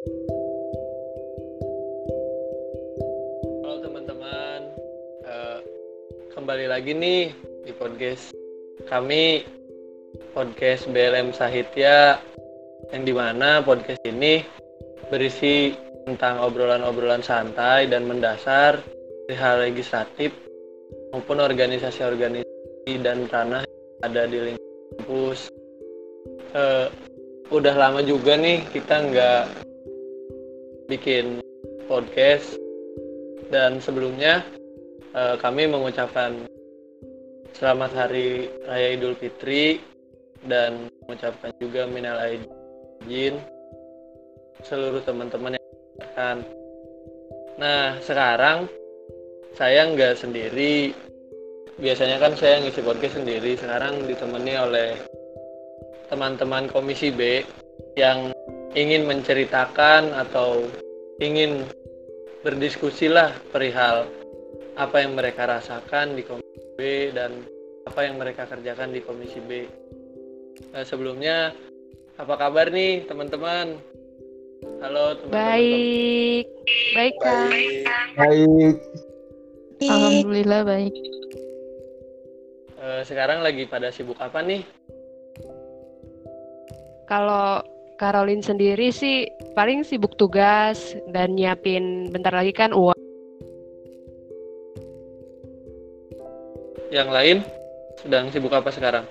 Halo teman-teman, uh, kembali lagi nih di podcast kami podcast BLM Sahitya yang di mana podcast ini berisi tentang obrolan-obrolan santai dan mendasar di hal legislatif maupun organisasi-organisasi dan ranah yang ada di lingkungan kampus. Uh, udah lama juga nih kita nggak bikin podcast dan sebelumnya uh, kami mengucapkan selamat hari raya Idul Fitri dan mengucapkan juga minal aidin seluruh teman-teman yang akan. Nah sekarang saya nggak sendiri. Biasanya kan saya ngisi podcast sendiri. Sekarang ditemani oleh teman-teman Komisi B yang ingin menceritakan atau ingin berdiskusi lah perihal apa yang mereka rasakan di Komisi B dan apa yang mereka kerjakan di Komisi B. Nah, sebelumnya apa kabar nih teman-teman? Halo teman-teman. Baik, baik kak. Baik. Alhamdulillah baik. Uh, sekarang lagi pada sibuk apa nih? Kalau Caroline sendiri sih paling sibuk tugas dan nyiapin bentar lagi kan uang. Yang lain sedang sibuk apa sekarang?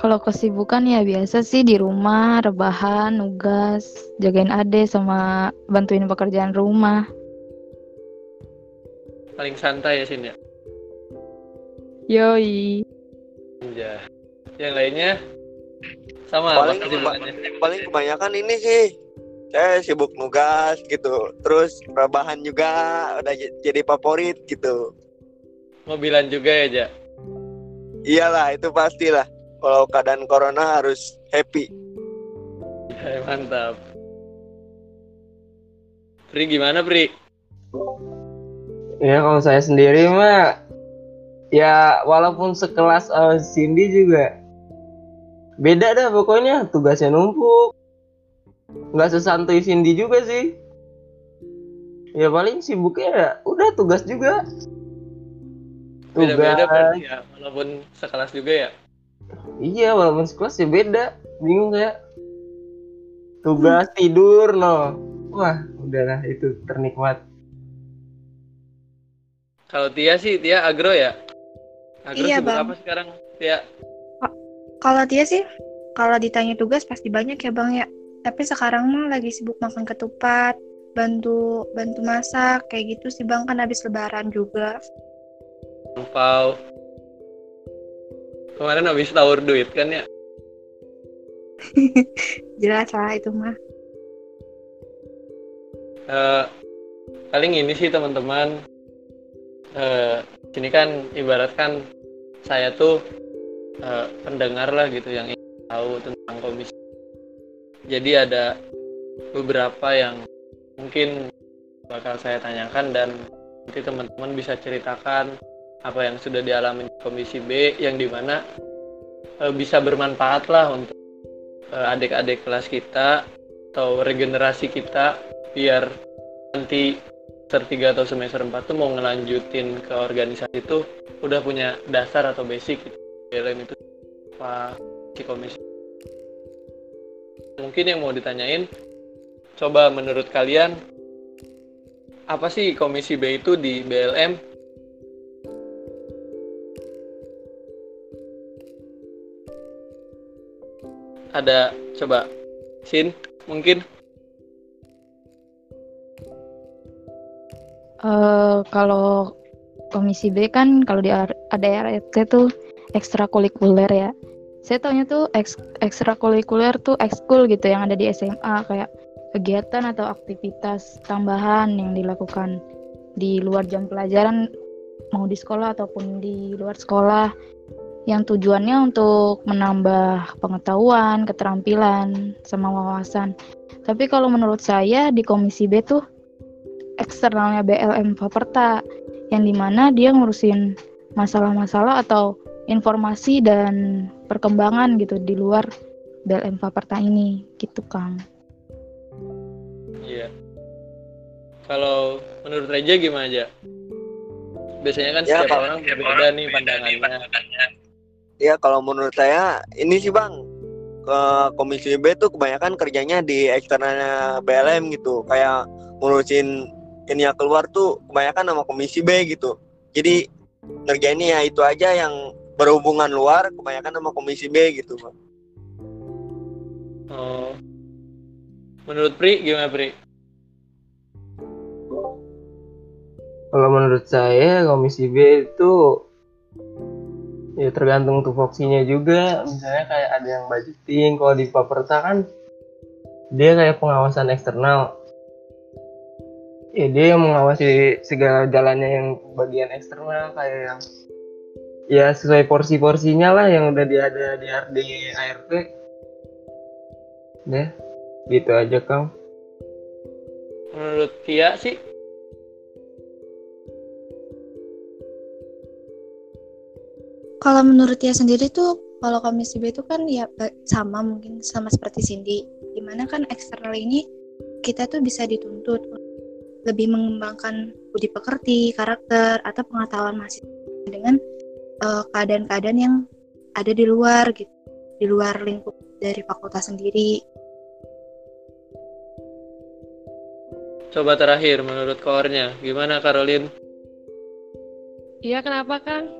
Kalau kesibukan ya biasa sih di rumah, rebahan, nugas, jagain ade sama bantuin pekerjaan rumah. Paling santai ya sini ya? Yoi. Ya. Yang lainnya sama paling, paling kebanyakan ini sih saya sibuk nugas gitu terus rebahan juga udah jadi favorit gitu mobilan juga ya Ja? iyalah itu pastilah kalau keadaan corona harus happy ya, mantap Pri gimana Pri? Ya kalau saya sendiri mah ya walaupun sekelas uh, Cindy juga beda dah pokoknya tugasnya numpuk. Nggak sesantai Cindy juga sih. Ya paling sibuknya ya udah tugas juga. Tugas. beda -beda ya walaupun sekelas juga ya. Iya walaupun sekelas ya beda. Bingung kayak tugas tidur no. Wah udahlah itu ternikmat. Kalau Tia sih Tia agro ya? Agro iya, sibuk bang. apa sekarang Tia kalau dia sih, kalau ditanya tugas pasti banyak ya bang ya. Tapi sekarang mah lagi sibuk makan ketupat, bantu bantu masak kayak gitu sih bang kan habis lebaran juga. Pau. Kemarin habis tawur duit kan ya? Jelas lah itu mah. Uh, paling ini sih teman-teman. Uh, sini kan ibaratkan saya tuh uh, pendengar lah gitu yang ingin tahu tentang komisi. Jadi ada beberapa yang mungkin bakal saya tanyakan dan nanti teman-teman bisa ceritakan apa yang sudah dialami komisi B yang di mana uh, bisa bermanfaat lah untuk uh, adik-adik kelas kita atau regenerasi kita biar nanti semester 3 atau semester 4 tuh mau ngelanjutin ke organisasi itu udah punya dasar atau basic gitu. BLM itu apa si komisi. Mungkin yang mau ditanyain coba menurut kalian apa sih komisi B itu di BLM ada coba Sin mungkin? Uh, kalau komisi B kan kalau di ADRT tuh ekstrakurikuler ya. Saya taunya tuh eks, ekstrakurikuler tuh ekskul gitu yang ada di SMA kayak kegiatan atau aktivitas tambahan yang dilakukan di luar jam pelajaran mau di sekolah ataupun di luar sekolah yang tujuannya untuk menambah pengetahuan, keterampilan, sama wawasan. Tapi kalau menurut saya di komisi B tuh eksternalnya BLM Faperta yang di mana dia ngurusin masalah-masalah atau informasi dan perkembangan gitu di luar BLM Faperta ini gitu Kang. Iya. Kalau menurut Reja gimana aja? Biasanya kan Ya, setiap kalau orang berbeda nih pandangannya. Ya kalau menurut saya ini sih bang ke komisi B tuh kebanyakan kerjanya di eksternalnya BLM gitu kayak ngurusin ini yang keluar tuh kebanyakan sama komisi B gitu jadi ngerjainnya ya itu aja yang berhubungan luar kebanyakan sama komisi B gitu bang Oh. Menurut Pri gimana Pri? Kalau menurut saya komisi B itu ya tergantung tupoksinya juga. Misalnya kayak ada yang budgeting, kalau di Paperta kan dia kayak pengawasan eksternal. Ya dia yang mengawasi segala jalannya yang bagian eksternal kayak yang ya sesuai porsi-porsinya lah yang udah ada di RD ART. Deh, gitu aja Kang. Menurut Tia sih Kalau menurut dia sendiri tuh, kalau komisi B itu kan ya sama mungkin sama seperti Cindy. Di mana kan eksternal ini kita tuh bisa dituntut lebih mengembangkan budi pekerti, karakter, atau pengetahuan mahasiswa dengan eh, keadaan-keadaan yang ada di luar gitu, di luar lingkup dari fakultas sendiri. coba terakhir menurut koornya gimana Caroline? Iya kenapa Kang?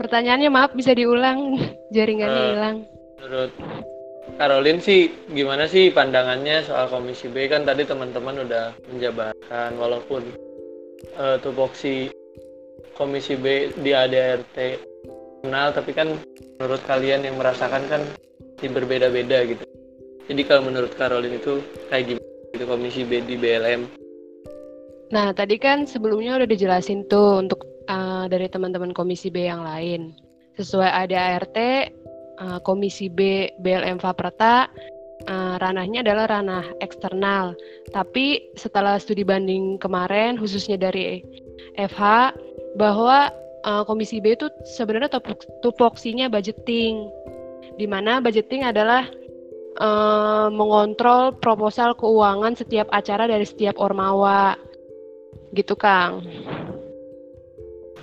Pertanyaannya maaf bisa diulang, jaringannya Eh. hilang. Menurut Caroline sih gimana sih pandangannya soal komisi B kan tadi teman-teman udah menjabarkan walaupun eh, tupoksi komisi B di ADRT kenal tapi kan menurut kalian yang merasakan kan berbeda-beda gitu. Jadi kalau menurut Caroline itu kayak gimana gitu komisi B di BLM? Nah, tadi kan sebelumnya udah dijelasin tuh untuk uh, dari teman-teman Komisi B yang lain. Sesuai ADART, uh, Komisi B BLM Faperta, uh, ranahnya adalah ranah eksternal. Tapi setelah studi banding kemarin, khususnya dari FH, bahwa uh, Komisi B itu sebenarnya tupok- tupoksinya budgeting. Di mana budgeting adalah eh, mengontrol proposal keuangan setiap acara dari setiap ormawa gitu Kang.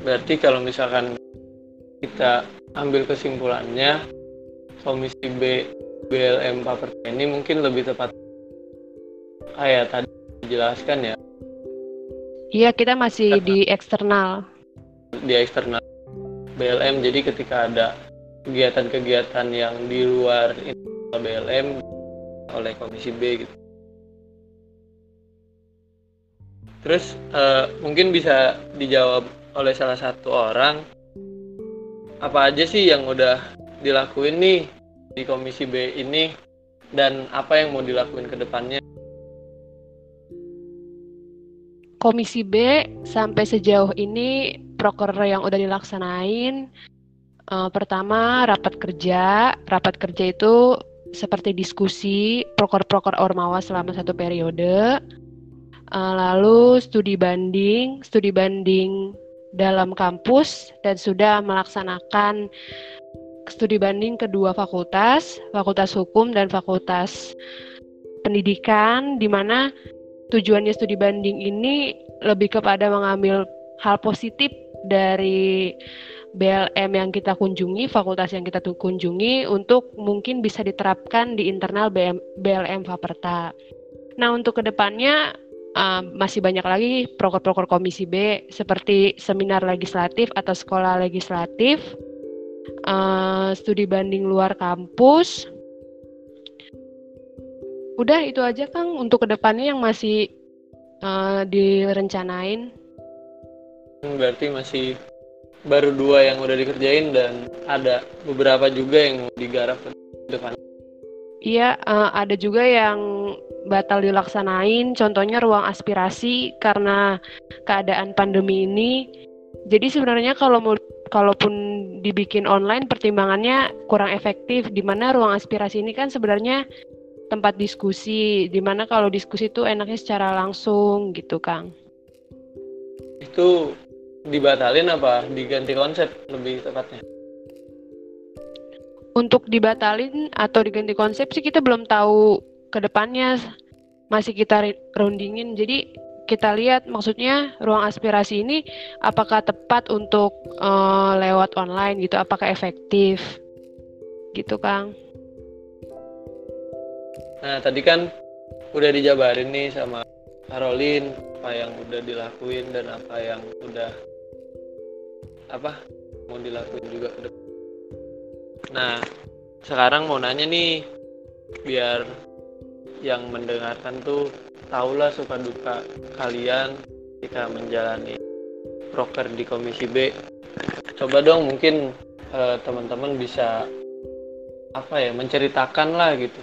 Berarti kalau misalkan kita ambil kesimpulannya komisi B BLM Paperta ini mungkin lebih tepat kayak tadi dijelaskan ya Iya kita masih di eksternal. Di eksternal BLM jadi ketika ada kegiatan-kegiatan yang di luar BLM oleh komisi B gitu. Terus eh, mungkin bisa dijawab oleh salah satu orang apa aja sih yang udah dilakuin nih di komisi B ini dan apa yang mau dilakuin ke depannya? Komisi B sampai sejauh ini proker yang udah dilaksanain eh, pertama rapat kerja. Rapat kerja itu seperti diskusi proker-proker ormawa selama satu periode. Eh, lalu studi banding, studi banding dalam kampus dan sudah melaksanakan studi banding kedua fakultas, Fakultas Hukum dan Fakultas Pendidikan di mana tujuannya studi banding ini lebih kepada mengambil hal positif dari BLM yang kita kunjungi, fakultas yang kita kunjungi untuk mungkin bisa diterapkan di internal BM, BLM Faperta. Nah, untuk ke depannya uh, masih banyak lagi proker-proker Komisi B seperti seminar legislatif atau sekolah legislatif, uh, studi banding luar kampus, Udah itu aja Kang untuk ke depannya yang masih uh, direncanain. Hmm, Berarti masih baru dua yang udah dikerjain dan ada beberapa juga yang mau digarap ke depan. Iya, uh, ada juga yang batal dilaksanain, contohnya ruang aspirasi karena keadaan pandemi ini. Jadi sebenarnya kalau mau kalaupun dibikin online pertimbangannya kurang efektif di mana ruang aspirasi ini kan sebenarnya tempat diskusi di mana kalau diskusi itu enaknya secara langsung gitu Kang. Itu dibatalin apa diganti konsep lebih tepatnya? Untuk dibatalin atau diganti konsep sih kita belum tahu ke depannya. masih kita rundingin. Jadi kita lihat maksudnya ruang aspirasi ini apakah tepat untuk eh, lewat online gitu, apakah efektif gitu Kang. Nah, tadi kan udah dijabarin nih sama Karolin apa yang udah dilakuin dan apa yang udah apa mau dilakuin juga ke. Nah, sekarang mau nanya nih biar yang mendengarkan tuh tahulah suka duka kalian ketika menjalani proker di Komisi B. Coba dong mungkin eh, teman-teman bisa apa ya menceritakan lah gitu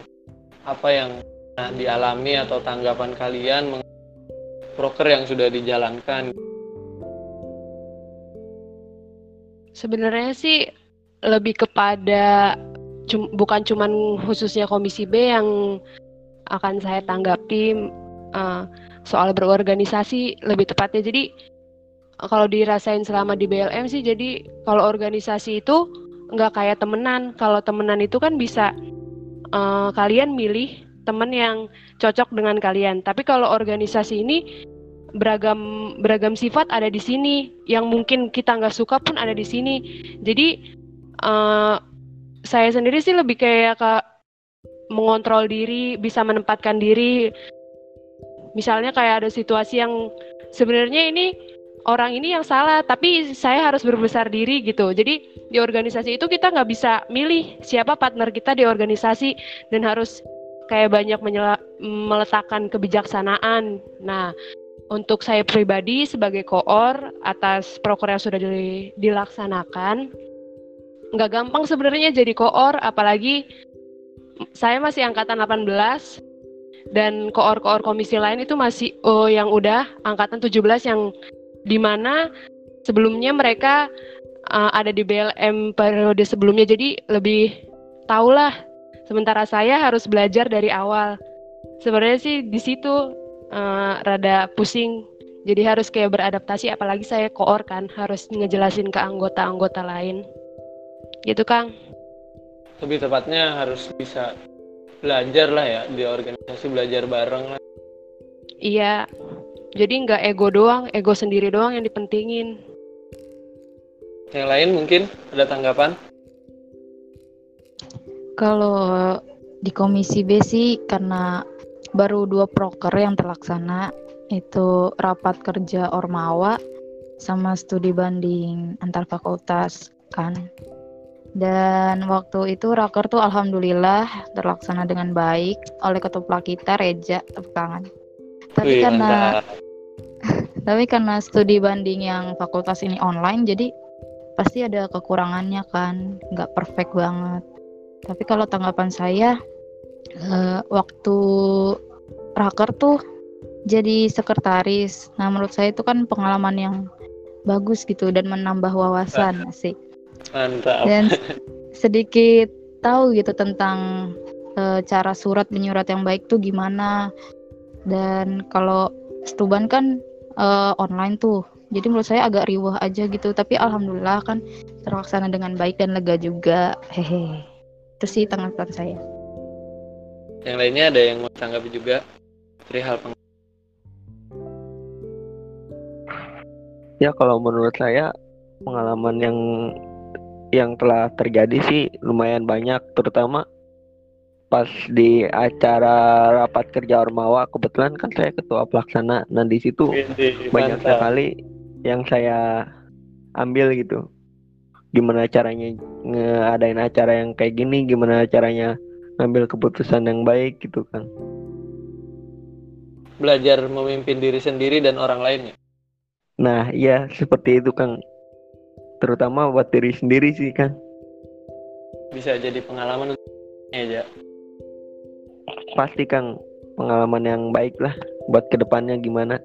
apa yang pernah dialami atau tanggapan kalian proker yang sudah dijalankan Sebenarnya sih lebih kepada cum- bukan cuman khususnya Komisi B yang akan saya tanggapi eh, soal berorganisasi lebih tepatnya. Jadi kalau dirasain selama di BLM sih, jadi kalau organisasi itu nggak kayak temenan. Kalau temenan itu kan bisa eh, kalian milih temen yang cocok dengan kalian. Tapi kalau organisasi ini beragam beragam sifat ada di sini. Yang mungkin kita nggak suka pun ada di sini. Jadi eh, saya sendiri sih lebih kayak ke mengontrol diri bisa menempatkan diri. Misalnya kayak ada situasi yang sebenarnya ini orang ini yang salah tapi saya harus berbesar diri gitu. Jadi di organisasi itu kita nggak bisa milih siapa partner kita di organisasi dan harus kayak banyak meletakkan kebijaksanaan. Nah untuk saya pribadi sebagai koor atas proker yang sudah di- dilaksanakan nggak gampang sebenarnya jadi koor apalagi saya masih angkatan 18 dan koor-koor komisi lain itu masih oh yang udah angkatan 17 yang di mana sebelumnya mereka uh, ada di BLM periode sebelumnya. Jadi lebih tahulah sementara saya harus belajar dari awal. Sebenarnya sih di situ eh, rada pusing. Jadi harus kayak beradaptasi apalagi saya koor kan harus ngejelasin ke anggota-anggota lain. Gitu Kang. Lebih tepatnya harus bisa belajar lah ya di organisasi belajar bareng lah. Iya. Jadi nggak ego doang ego sendiri doang yang dipentingin. Yang lain mungkin ada tanggapan? Kalau di Komisi B sih karena baru dua proker yang terlaksana itu rapat kerja Ormawa sama studi banding antar fakultas kan. Dan waktu itu raker tuh alhamdulillah terlaksana dengan baik oleh ketua kita Reja tepuk tangan. Tapi Wih, karena tapi karena studi banding yang fakultas ini online jadi pasti ada kekurangannya kan nggak perfect banget tapi kalau tanggapan saya eh, waktu raker tuh jadi sekretaris. Nah menurut saya itu kan pengalaman yang bagus gitu dan menambah wawasan sih mantap. Dan sedikit tahu gitu tentang eh, cara surat menyurat yang baik tuh gimana. Dan kalau stuban kan eh, online tuh. Jadi menurut saya agak riwah aja gitu. Tapi alhamdulillah kan terlaksana dengan baik dan lega juga. Hehe. Itu sih tanggapan saya yang lainnya ada yang mau tanggapi juga. Perihal peng Ya kalau menurut saya pengalaman yang yang telah terjadi sih lumayan banyak terutama pas di acara rapat kerja Ormawa. Kebetulan kan saya ketua pelaksana. Dan di situ banyak mantap. sekali yang saya ambil gitu. Gimana caranya ngadain acara yang kayak gini gimana caranya ngambil keputusan yang baik gitu kan. Belajar memimpin diri sendiri dan orang lainnya. Nah iya seperti itu Kang. Terutama buat diri sendiri sih kan bisa jadi pengalaman aja pasti Kang pengalaman yang baik lah buat ke depannya gimana.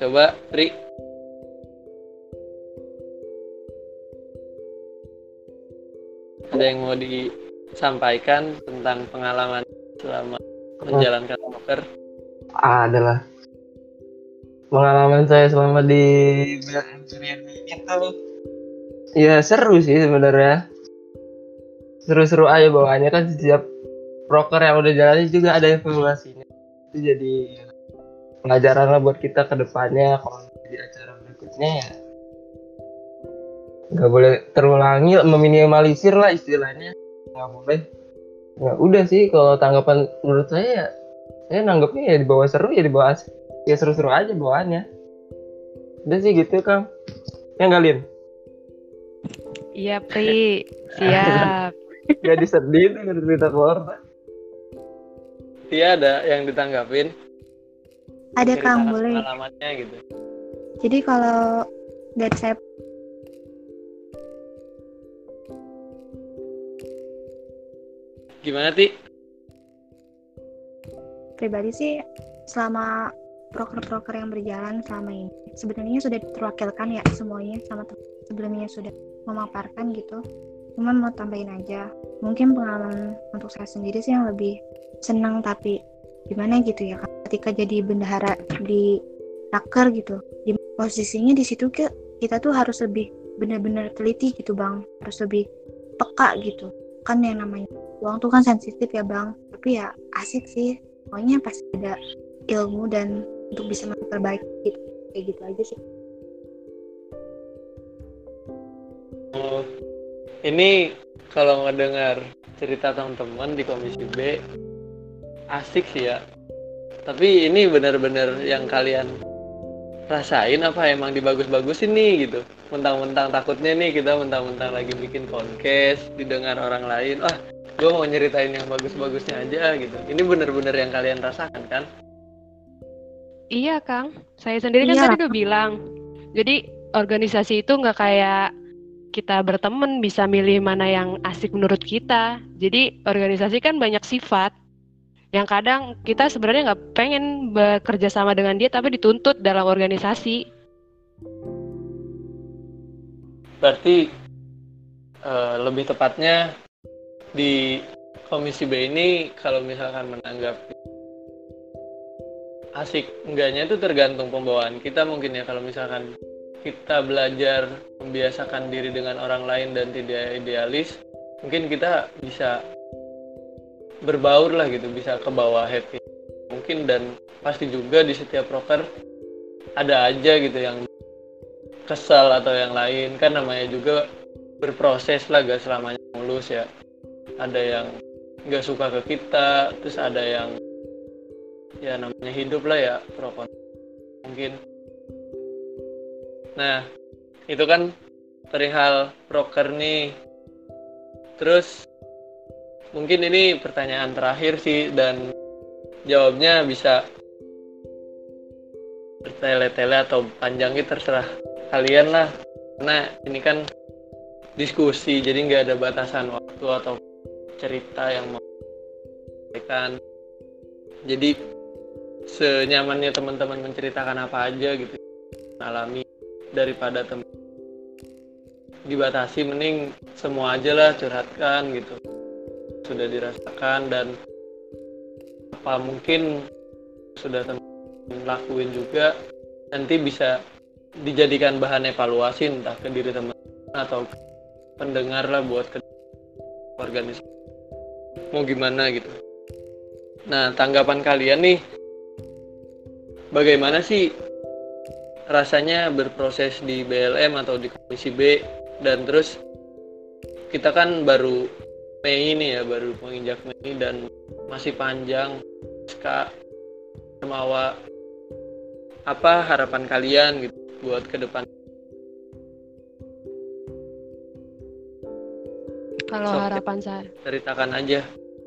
Coba Ri ada yang mau disampaikan tentang pengalaman selama menjalankan poker? Ah, adalah. Pengalaman saya selama di Surian itu ya seru sih sebenarnya. Seru-seru aja bawaannya. Kan setiap proker yang udah jalan juga ada evaluasinya itu jadi pelajaran lah buat kita ke depannya. Kalau di acara berikutnya ya nggak boleh terulangi meminimalisir lah istilahnya. Nggak boleh. Ya udah sih kalau tanggapan menurut saya ya saya nanggepnya ya di bawah seru ya di bawah ya seru-seru aja bawaannya. Udah sih gitu kang. Yang galin Iya, Pri. Siap. jadi sedih tuh cerita keluar Tia ada yang ditanggapin. Ada Ceritakan Kang, boleh. pengalamannya gitu. Jadi kalau dari saya gimana ti? Pribadi sih selama proker-proker yang berjalan selama ini sebenarnya sudah terwakilkan ya semuanya sama sebelumnya sudah memaparkan gitu. Cuman mau tambahin aja mungkin pengalaman untuk saya sendiri sih yang lebih senang tapi gimana gitu ya ketika jadi bendahara di taker gitu di posisinya di situ kita tuh harus lebih benar-benar teliti gitu bang. Harus lebih peka gitu kan yang namanya uang tuh kan sensitif ya bang. Tapi ya asik sih. Pokoknya pasti ada ilmu dan untuk bisa memperbaiki gitu. kayak gitu aja sih. Oh, ini kalau ngedengar cerita teman-teman di komisi B asik sih ya. Tapi ini benar-benar yang kalian rasain apa emang dibagus-bagusin nih gitu mentang-mentang takutnya nih kita mentang-mentang lagi bikin podcast didengar orang lain ah gue mau nyeritain yang bagus-bagusnya aja gitu ini benar-benar yang kalian rasakan kan Iya, Kang. Saya sendiri kan Iya. tadi udah bilang. Jadi organisasi itu nggak kayak kita berteman bisa milih mana yang asik menurut kita. Jadi organisasi kan banyak sifat yang kadang kita sebenarnya nggak pengen bekerja sama dengan dia tapi dituntut dalam organisasi. berarti eh, lebih tepatnya di komisi B ini kalau misalkan menanggapi asik enggaknya itu tergantung pembawaan kita mungkin ya kalau misalkan kita belajar membiasakan diri dengan orang lain dan tidak idealis mungkin kita bisa berbaur lah gitu bisa ke bawah happy mungkin dan pasti juga di setiap proker ada aja gitu yang kesal atau yang lain. Kan namanya juga berproses lah gak selamanya mulus ya. Ada yang nggak suka ke kita terus ada yang ya namanya hidup lah ya pro mungkin. Nah itu kan perihal proker nih. Terus mungkin ini pertanyaan terakhir sih dan jawabnya bisa bertele-tele atau panjangnya terserah kalian lah. Karena ini kan diskusi jadi nggak ada batasan waktu atau cerita yang mau disampaikan. Jadi senyamannya teman-teman menceritakan apa aja gitu alami daripada teman dibatasi mending semua aja lah curhatkan gitu sudah dirasakan dan apa mungkin sudah teman lakuin juga nanti bisa dijadikan bahan evaluasi entah ke diri teman atau pendengar lah buat ke organisasi mau gimana gitu. Nah tanggapan kalian nih bagaimana sih rasanya berproses di BLM atau di komisi B? Dan terus kita kan baru Mei ini ya baru menginjak Mei dan masih panjang. SK Semawa apa harapan kalian gitu buat ke depan? Kalau Sok, harapan saya, ceritakan aja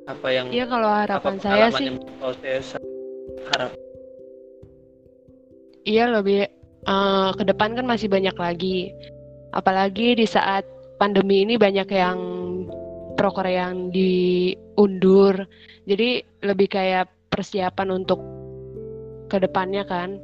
apa yang iya kalau harapan apa saya sih proses harap. Iya lebih eh, ke depan kan masih banyak lagi. Apalagi di saat pandemi ini banyak yang proker yang diundur. Jadi lebih kayak persiapan untuk ke depannya kan.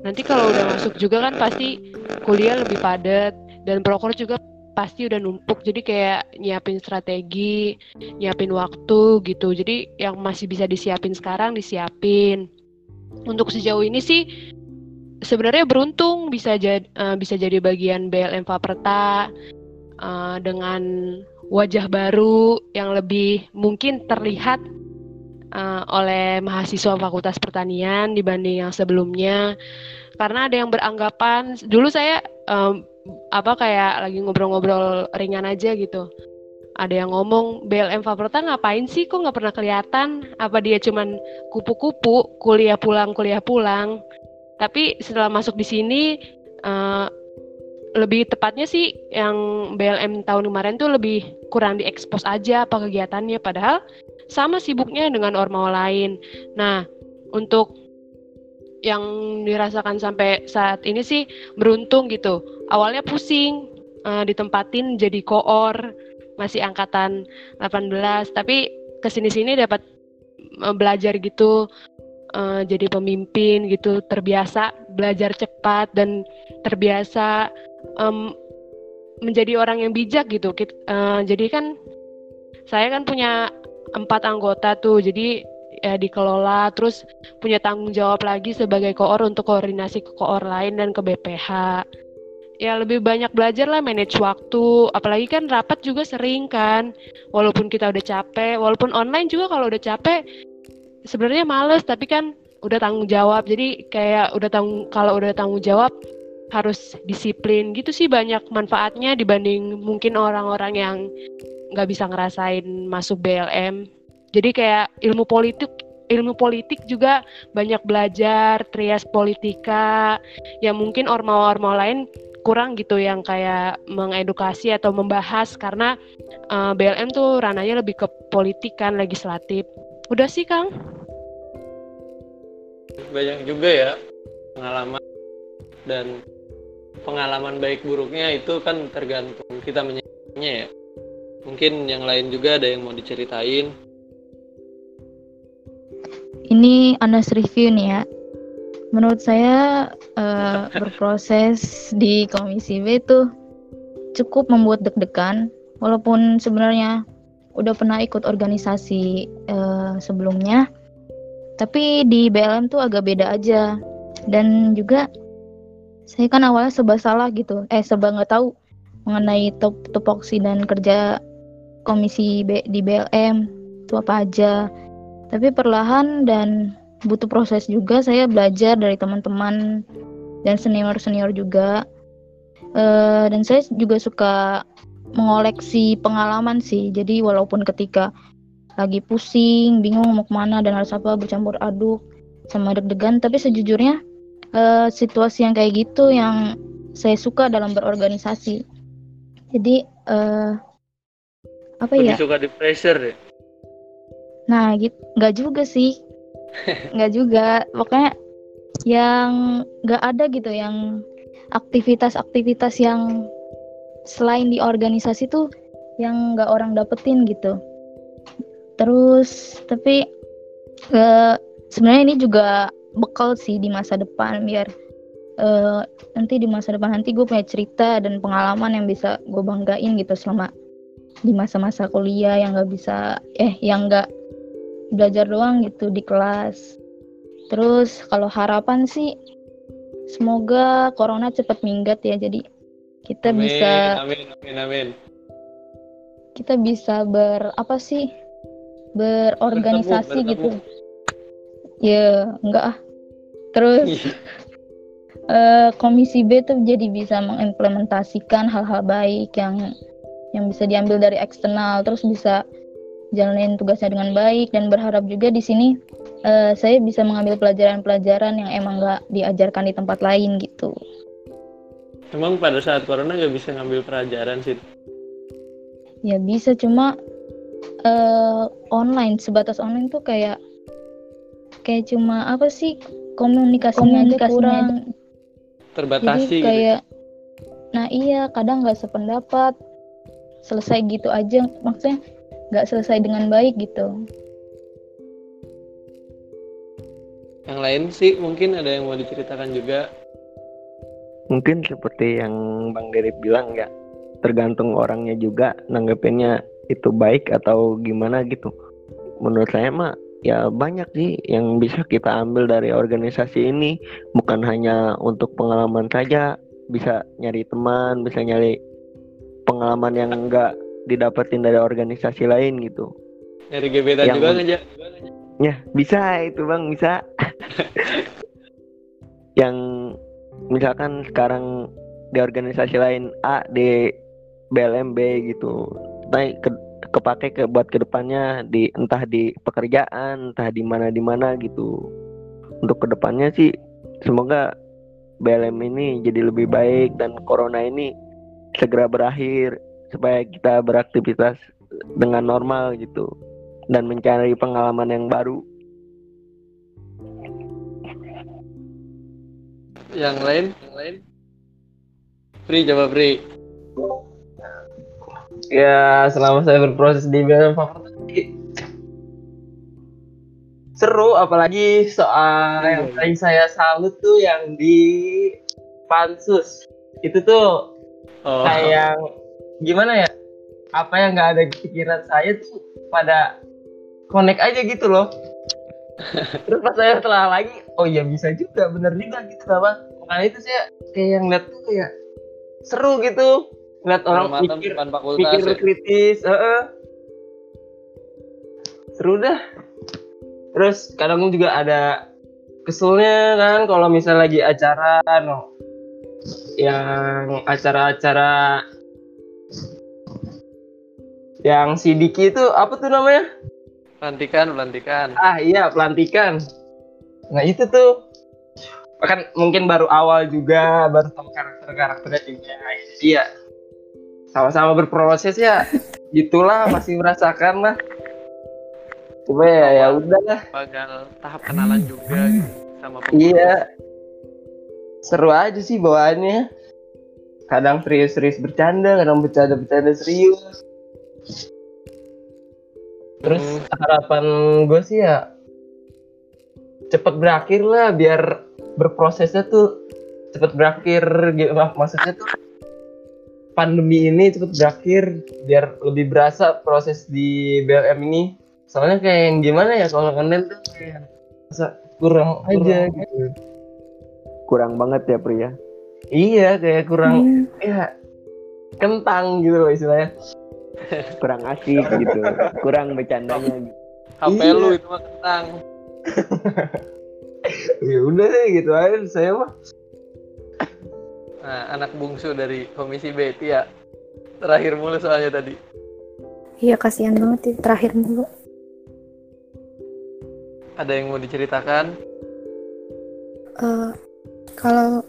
Nanti kalau udah masuk juga kan pasti kuliah lebih padat dan proker juga pasti udah numpuk. Jadi kayak nyiapin strategi, nyiapin waktu gitu. Jadi yang masih bisa disiapin sekarang disiapin. Untuk sejauh ini sih sebenarnya beruntung bisa jadi bisa jadi bagian BLM Faperta uh, dengan wajah baru yang lebih mungkin terlihat uh, oleh mahasiswa Fakultas Pertanian dibanding yang sebelumnya. Karena ada yang beranggapan dulu saya um, apa kayak lagi ngobrol-ngobrol ringan aja gitu. Ada yang ngomong BLM Fakultas ngapain sih kok nggak pernah kelihatan? Apa dia cuman kupu-kupu kuliah pulang kuliah pulang? Tapi setelah masuk di sini uh, lebih tepatnya sih yang BLM tahun kemarin tuh lebih kurang diekspos aja apa kegiatannya padahal sama sibuknya dengan ormawa lain. Nah, untuk yang dirasakan sampai saat ini sih beruntung gitu. Awalnya pusing uh, ditempatin jadi koor masih angkatan 18 tapi ke sini-sini dapat uh, belajar gitu uh, jadi pemimpin gitu terbiasa belajar cepat dan terbiasa um, menjadi orang yang bijak gitu. Uh, jadi kan saya kan punya empat anggota tuh, jadi ya dikelola terus punya tanggung jawab lagi sebagai koor untuk koordinasi ke koor lain dan ke BPH. Ya lebih banyak belajar lah manage waktu, apalagi kan rapat juga sering kan. Walaupun kita udah capek, walaupun online juga kalau udah capek sebenarnya males tapi kan udah tanggung jawab. Jadi kayak udah tanggung kalau udah tanggung jawab harus disiplin gitu sih banyak manfaatnya dibanding mungkin orang-orang yang nggak bisa ngerasain masuk BLM. Jadi kayak ilmu politik ilmu politik juga banyak belajar trias politika yang mungkin ormawa-ormawa lain kurang gitu yang kayak mengedukasi atau membahas karena uh, eh, BLM tuh rananya lebih ke politik kan legislatif. Udah sih Kang. Banyak juga ya pengalaman dan pengalaman baik buruknya itu kan tergantung kita menyikapinya ya. Mungkin yang lain juga ada yang mau diceritain. Ini Anas review nih ya. Menurut saya uh, berproses di komisi B itu cukup membuat deg-degan. Walaupun sebenarnya udah pernah ikut organisasi uh, sebelumnya tapi di BLM tuh agak beda aja. Dan juga saya kan awalnya sebab salah gitu. Eh sebab nggak tahu mengenai top topoksi dan kerja komisi B, di BLM itu apa aja. Tapi perlahan dan butuh proses juga saya belajar dari teman-teman dan senior-senior juga. Uh, dan saya juga suka mengoleksi pengalaman sih. Jadi walaupun ketika lagi pusing bingung mau ke mana dan harus apa bercampur aduk sama deg-degan tapi sejujurnya uh, situasi yang kayak gitu yang saya suka dalam berorganisasi. Jadi uh, apa Lebih ya? suka di pressure deh. Nah, gitu nggak juga sih, nggak juga. Pokoknya yang nggak ada gitu, yang aktivitas-aktivitas yang selain di organisasi tuh yang nggak orang dapetin gitu. Terus tapi uh, sebenarnya ini juga bekal sih di masa depan biar uh, nanti di masa depan nanti gue punya cerita dan pengalaman yang bisa gue banggain gitu selama di masa-masa kuliah yang gak bisa eh yang gak belajar doang gitu di kelas. Terus kalau harapan sih semoga corona cepat minggat ya jadi kita amin, bisa amin amin amin. kita bisa ber apa sih berorganisasi bertemu, gitu ya enggak ah terus uh, komisi B tuh jadi bisa mengimplementasikan hal-hal baik yang yang bisa diambil dari eksternal terus bisa jalanin tugasnya dengan baik dan berharap juga di sini uh, saya bisa mengambil pelajaran-pelajaran yang emang nggak diajarkan di tempat lain gitu. Emang pada saat corona nggak bisa ngambil pelajaran sih? Ya bisa cuma uh, online sebatas online tuh kayak kayak cuma apa sih komunikasinya, komunikasinya aja. kurang. Terbatasi jadi gitu. kayak gitu. nah iya kadang nggak sependapat. Selesai gitu aja maksudnya nggak selesai dengan baik gitu. Yang lain sih mungkin ada yang mau diceritakan juga. Mungkin seperti yang Bang Derip bilang ya tergantung orangnya juga nanggepinnya itu baik atau gimana gitu. Menurut saya mah ya banyak sih yang bisa kita ambil dari organisasi ini bukan hanya untuk pengalaman saja bisa nyari teman bisa nyari pengalaman yang enggak didapetin dari organisasi lain gitu nyari gebetan yang, juga ngajak Ya, bisa itu Bang, bisa. yang misalkan sekarang di organisasi lain A di BLM B gitu. Naik ke kepake ke buat ke depannya di entah di pekerjaan, entah di mana di mana gitu. Untuk ke depannya sih semoga BLM ini jadi lebih baik dan corona ini segera berakhir supaya kita beraktivitas dengan normal gitu dan mencari pengalaman yang baru. Yang lain? Yang lain? Pri, coba Pri. Ya, selama saya berproses di BLM favorit seru apalagi soal yang paling saya salut tuh yang di pansus. Itu tuh Oh, kayak gimana ya? Apa yang nggak ada di pikiran saya tuh pada connect aja gitu loh. Terus pas saya setelah lagi oh iya bisa juga bener juga gitu apa makanya itu saya kayak yang lihat tuh kayak seru gitu ngeliat orang mikir mikir ya. kritis heeh. seru dah. Terus kadang juga ada keselnya kan kalau misal lagi acara no. Yang acara-acara yang si Diki itu apa tuh namanya? Pelantikan, pelantikan. ah iya pelantikan. Nah itu tuh. Kan mungkin baru awal juga baru tahu karakter karakternya juga. Jadi ya sama-sama berproses ya. Gitulah masih merasakan lah. Cuma ya ya udah lah. Bakal tahap kenalan juga gitu, sama pengurus. iya. Seru aja sih bawaannya. Kadang serius-serius bercanda kadang bercanda-bercanda serius. Terus Hmm. harapan gue sih ya cepet berakhir lah biar berprosesnya tuh cepet berakhir gitu mak- maksudnya tuh pandemi ini cepet berakhir biar lebih berasa proses di BLM ini soalnya kayak yang gimana ya kalau online tuh kayak masa kurang aja gitu Kurang banget ya pria. iya kayak kurang Hmm. ya kentang gitu loh istilahnya Kurang asik gitu. Kurang bercandanya gitu. HP Iya. lu itu mah kentang. ya udah deh gitu aja saya mah Nah, anak bungsu dari Komisi B, Tia. Terakhir mulu soalnya tadi. Iya kasihan banget sih terakhir mulu. Ada yang mau diceritakan? Eh, kalau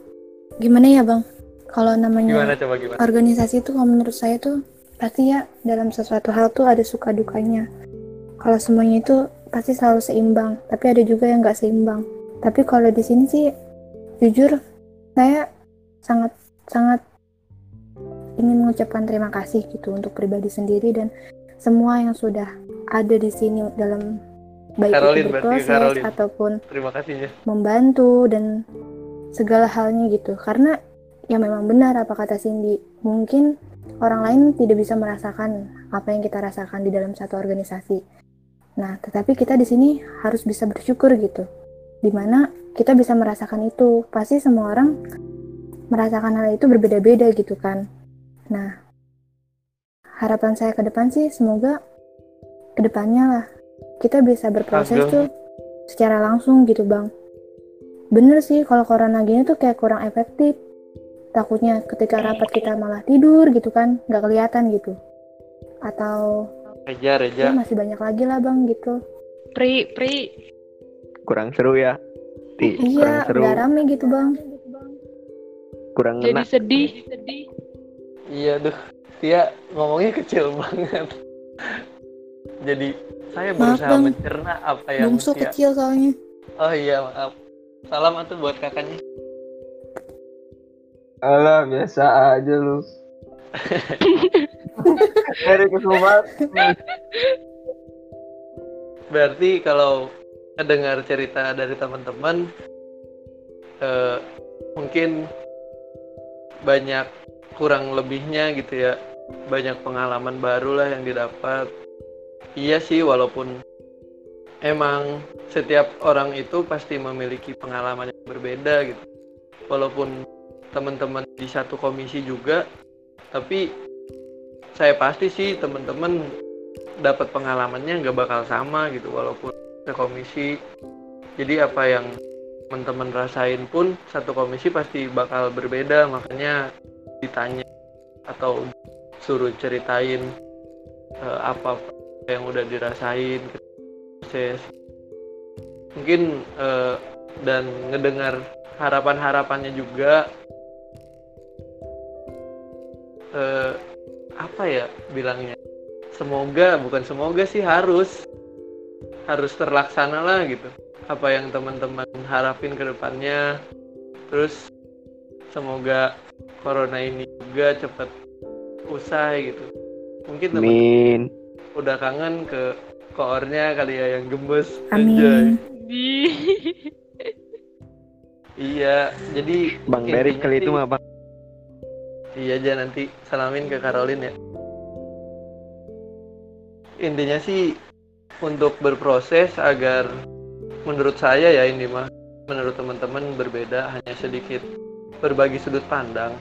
gimana ya bang? Kalau namanya Gimana coba gimana? organisasi itu kalau menurut saya tuh pasti ya dalam sesuatu hal tuh ada suka dukanya. Kalau semuanya itu pasti selalu seimbang, tapi ada juga yang nggak seimbang. Tapi kalau di sini sih jujur saya sangat sangat ingin mengucapkan terima kasih gitu untuk pribadi sendiri dan semua yang sudah ada di sini dalam baik Caroline, itu berproses Caroline. ataupun Terima kasihnya. membantu dan segala halnya gitu karena ya memang benar apa kata Cindy mungkin orang lain tidak bisa merasakan apa yang kita rasakan di dalam satu organisasi nah tetapi kita di sini harus bisa bersyukur gitu di mana kita bisa merasakan itu pasti semua orang merasakan hal itu berbeda-beda gitu kan nah harapan saya ke depan sih semoga ke depannya lah kita bisa berproses Agak. tuh secara langsung gitu bang bener sih kalau corona gini tuh kayak kurang efektif takutnya ketika rapat kita malah tidur gitu kan nggak kelihatan gitu atau Reja, Reja. ya masih banyak lagi lah bang gitu Pri, Pri, Kurang seru ya. Ti, kurang iya seru. nggak rame gitu bang Kurang jadi ngena. sedih. Iya duh, Tia ngomongnya kecil banget. Jadi saya Maaf, berusaha Bang. mencerna apa yang bungsu Tia. kecil soalnya Oh iya maaf. Salam atuh buat kakaknya. Alah biasa aja lu dari kesempatan Berarti kalau mendengar cerita dari teman-teman, eh, mungkin banyak kurang lebihnya gitu ya, banyak pengalaman baru lah yang didapat. Iya sih, walaupun emang setiap orang itu pasti memiliki pengalaman yang berbeda gitu. Walaupun teman-teman di satu komisi juga, tapi saya pasti sih teman-teman dapat pengalamannya nggak bakal sama gitu walaupun ke komisi jadi apa yang teman-teman rasain pun satu komisi pasti bakal berbeda makanya ditanya atau suruh ceritain uh, apa yang udah dirasain proses. Mungkin uh, dan ngedengar harapan-harapannya juga uh, apa ya bilangnya? Semoga bukan semoga sih harus. Harus terlaksana lah gitu apa yang teman-teman harapin ke depannya. Terus semoga corona ini juga cepat usai gitu. Mungkin teman udah kangen ke koornya kali ya yang gemes Amin. Iya jadi Bang Derek kali itu mah bang. iya aja nanti salamin ke Caroline ya. Intinya sih untuk berproses agar menurut saya ya ini mah menurut teman-teman berbeda hanya sedikit berbagi sudut pandang.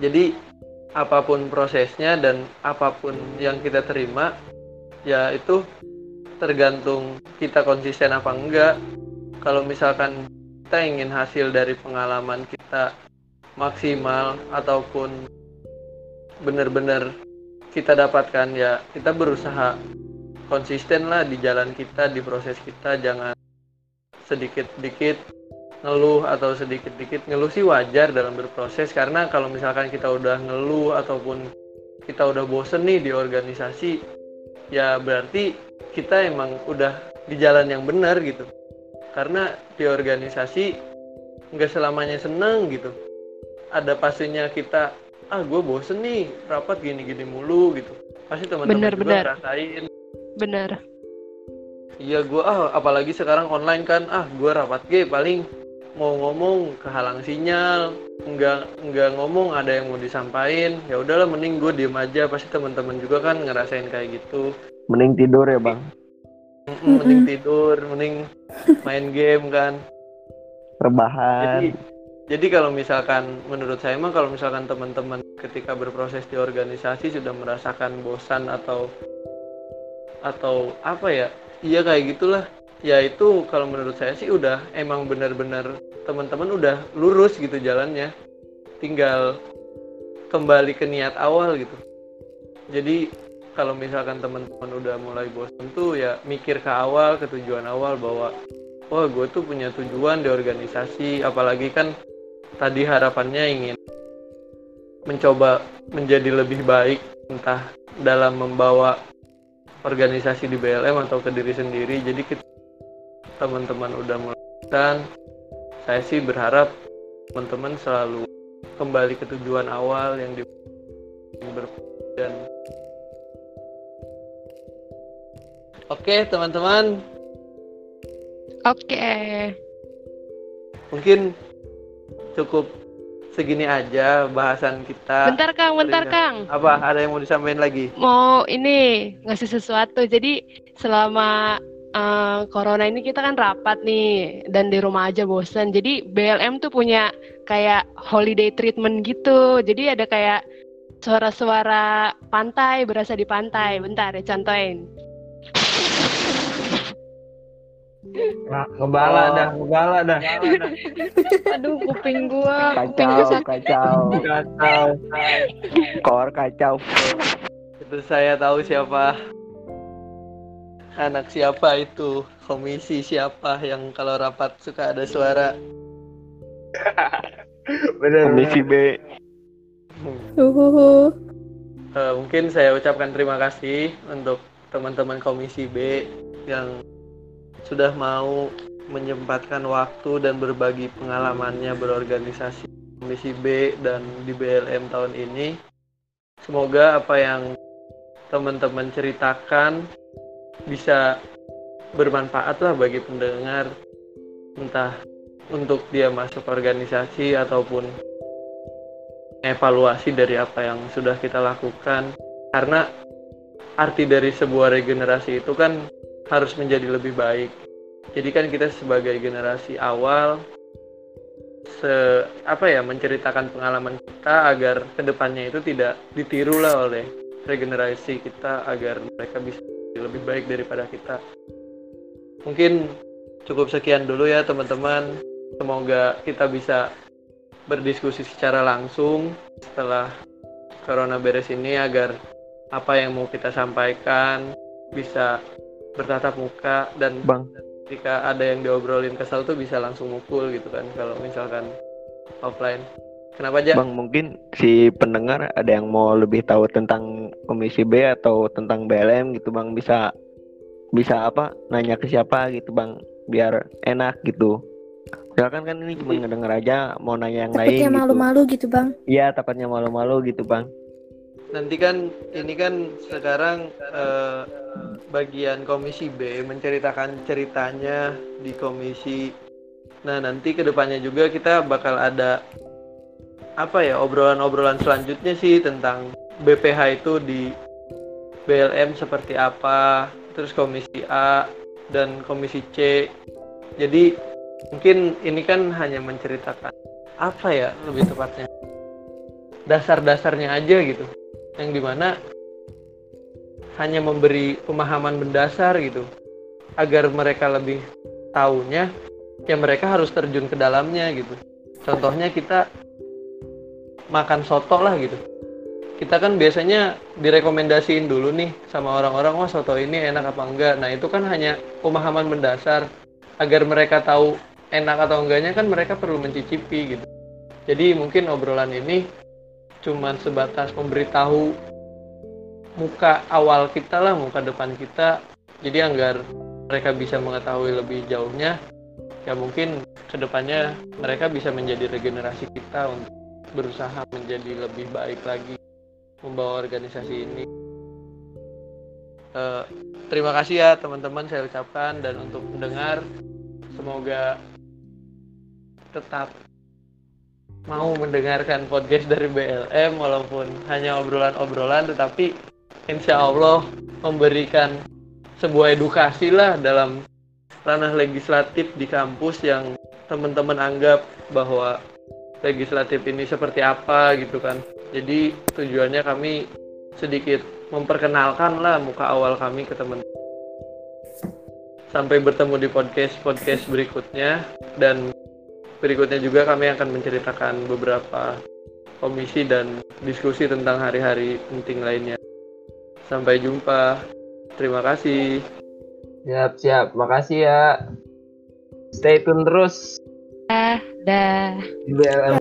Jadi apa pun prosesnya dan apa pun yang kita terima ya itu tergantung kita konsisten apa enggak. Kalau misalkan kita ingin hasil dari pengalaman kita maksimal ataupun benar-benar kita dapatkan ya kita berusaha konsisten lah di jalan kita di proses kita. Jangan sedikit-sedikit ngeluh atau sedikit-sedikit ngeluh sih wajar dalam berproses. Karena kalau misalkan kita udah ngeluh ataupun kita udah bosen nih di organisasi ya berarti kita emang udah di jalan yang benar gitu. Karena di organisasi nggak selamanya seneng gitu. Ada pastinya kita ah gue bosen nih rapat gini-gini mulu gitu. Pasti teman-teman juga Bener, bener. Bener. Iya gue ah apalagi sekarang online kan ah gue rapat G paling mau ngomong kehalang sinyal nggak nggak ngomong ada yang mau disampaikan ya udahlah mending gue diem aja pasti teman-teman juga kan ngerasain kayak gitu Mending tidur ya bang. Mending tidur mending main game kan Rebahan. jadi jadi kalau misalkan menurut saya mah kalau misalkan teman-teman ketika berproses di organisasi sudah merasakan bosan atau atau apa ya? Iya kayak gitulah. Ya itu kalau menurut saya sih udah emang benar-benar teman-teman udah lurus gitu jalannya. Tinggal kembali ke niat awal gitu. Jadi kalau misalkan teman-teman udah mulai bosan tuh ya mikir ke awal ke tujuan awal bahwa wah gue tuh punya tujuan di organisasi. Apalagi kan tadi harapannya ingin mencoba menjadi lebih baik entah dalam membawa organisasi di BLM atau ke diri sendiri jadi kita teman-teman udah melakukan saya sih berharap teman-teman selalu kembali ke tujuan awal yang di dan oke teman-teman Oke. mungkin cukup segini aja bahasan kita Bentar Kang, bentar. Kang. apa ada yang mau disampaikan lagi Mau ini ngasih sesuatu. Jadi selama eh, corona ini kita kan rapat nih dan di rumah aja bosen. Jadi BLM tuh punya kayak holiday treatment gitu. Jadi ada kayak suara-suara pantai berasa di pantai. Bentar ya contohin. Nah, ngebala Oh. dah, ngebala dah. Aduh, kuping gua. Kuping Kacau, gua sakit. kacau. Kacau. Kor kacau. itu saya tahu siapa anak siapa itu komisi siapa yang kalau rapat suka ada suara Bener. Komisi B. Uhuhu. Eh, mungkin saya ucapkan terima kasih untuk teman-teman komisi B yang sudah mau menyempatkan waktu dan berbagi pengalamannya berorganisasi komisi B dan di BLM tahun ini. Semoga apa yang teman-teman ceritakan bisa bermanfaat lah bagi pendengar entah untuk dia masuk organisasi ataupun evaluasi dari apa yang sudah kita lakukan karena arti dari sebuah regenerasi itu kan harus menjadi lebih baik. Jadi kan kita sebagai generasi awal se apa ya menceritakan pengalaman kita agar ke depannya itu tidak ditiru lah oleh regenerasi kita agar mereka bisa lebih baik daripada kita. Mungkin cukup sekian dulu ya teman-teman. Semoga kita bisa berdiskusi secara langsung setelah corona beres ini agar apa yang mau kita sampaikan bisa bertatap muka dan Bang. jika ada yang diobrolin kesal tuh bisa langsung mukul gitu kan kalau misalkan offline kenapa aja Bang mungkin si pendengar ada yang mau lebih tahu tentang Komisi B atau tentang BLM gitu Bang bisa bisa apa nanya ke siapa gitu Bang biar enak gitu. Silakan kan ini cuma ngedenger aja mau nanya yang lain Takutnya gitu. malu-malu gitu bang. Iya takutnya malu-malu gitu Bang. Nanti kan ini kan sekarang eh, bagian komisi B menceritakan ceritanya di komisi. Nah nanti ke depannya juga kita bakal ada apa ya obrolan-obrolan selanjutnya sih tentang BPH itu di BLM seperti apa terus komisi A dan komisi C. Jadi mungkin ini kan hanya menceritakan apa ya lebih tepatnya dasar-dasarnya aja gitu yang di mana hanya memberi pemahaman mendasar gitu agar mereka lebih tahunya ya mereka harus terjun ke dalamnya gitu. Contohnya kita makan soto lah gitu. Kita kan biasanya direkomendasiin dulu nih sama orang-orang wah soto ini enak apa enggak? Nah itu kan hanya pemahaman mendasar. Agar mereka tahu enak atau enggaknya kan mereka perlu mencicipi gitu. Jadi mungkin obrolan ini cuman sebatas memberitahu muka awal kita lah, muka depan kita. Jadi agar mereka bisa mengetahui lebih jauhnya, ya mungkin ke depannya mereka bisa menjadi regenerasi kita untuk berusaha menjadi lebih baik lagi membawa organisasi ini. Eh, terima kasih ya teman-teman saya ucapkan dan untuk mendengar semoga tetap mau mendengarkan podcast dari BLM walaupun hanya obrolan-obrolan tetapi insya Allah memberikan sebuah edukasi lah dalam ranah legislatif di kampus yang teman-teman anggap bahwa legislatif ini seperti apa gitu kan. Jadi tujuannya kami sedikit memperkenalkan lah muka awal kami ke teman sampai bertemu di podcast podcast berikutnya dan Berikutnya juga kami akan menceritakan beberapa komisi dan diskusi tentang hari-hari penting lainnya. Sampai jumpa. Terima kasih. Siap, siap. Makasih ya. Stay tune terus Dah. di BLM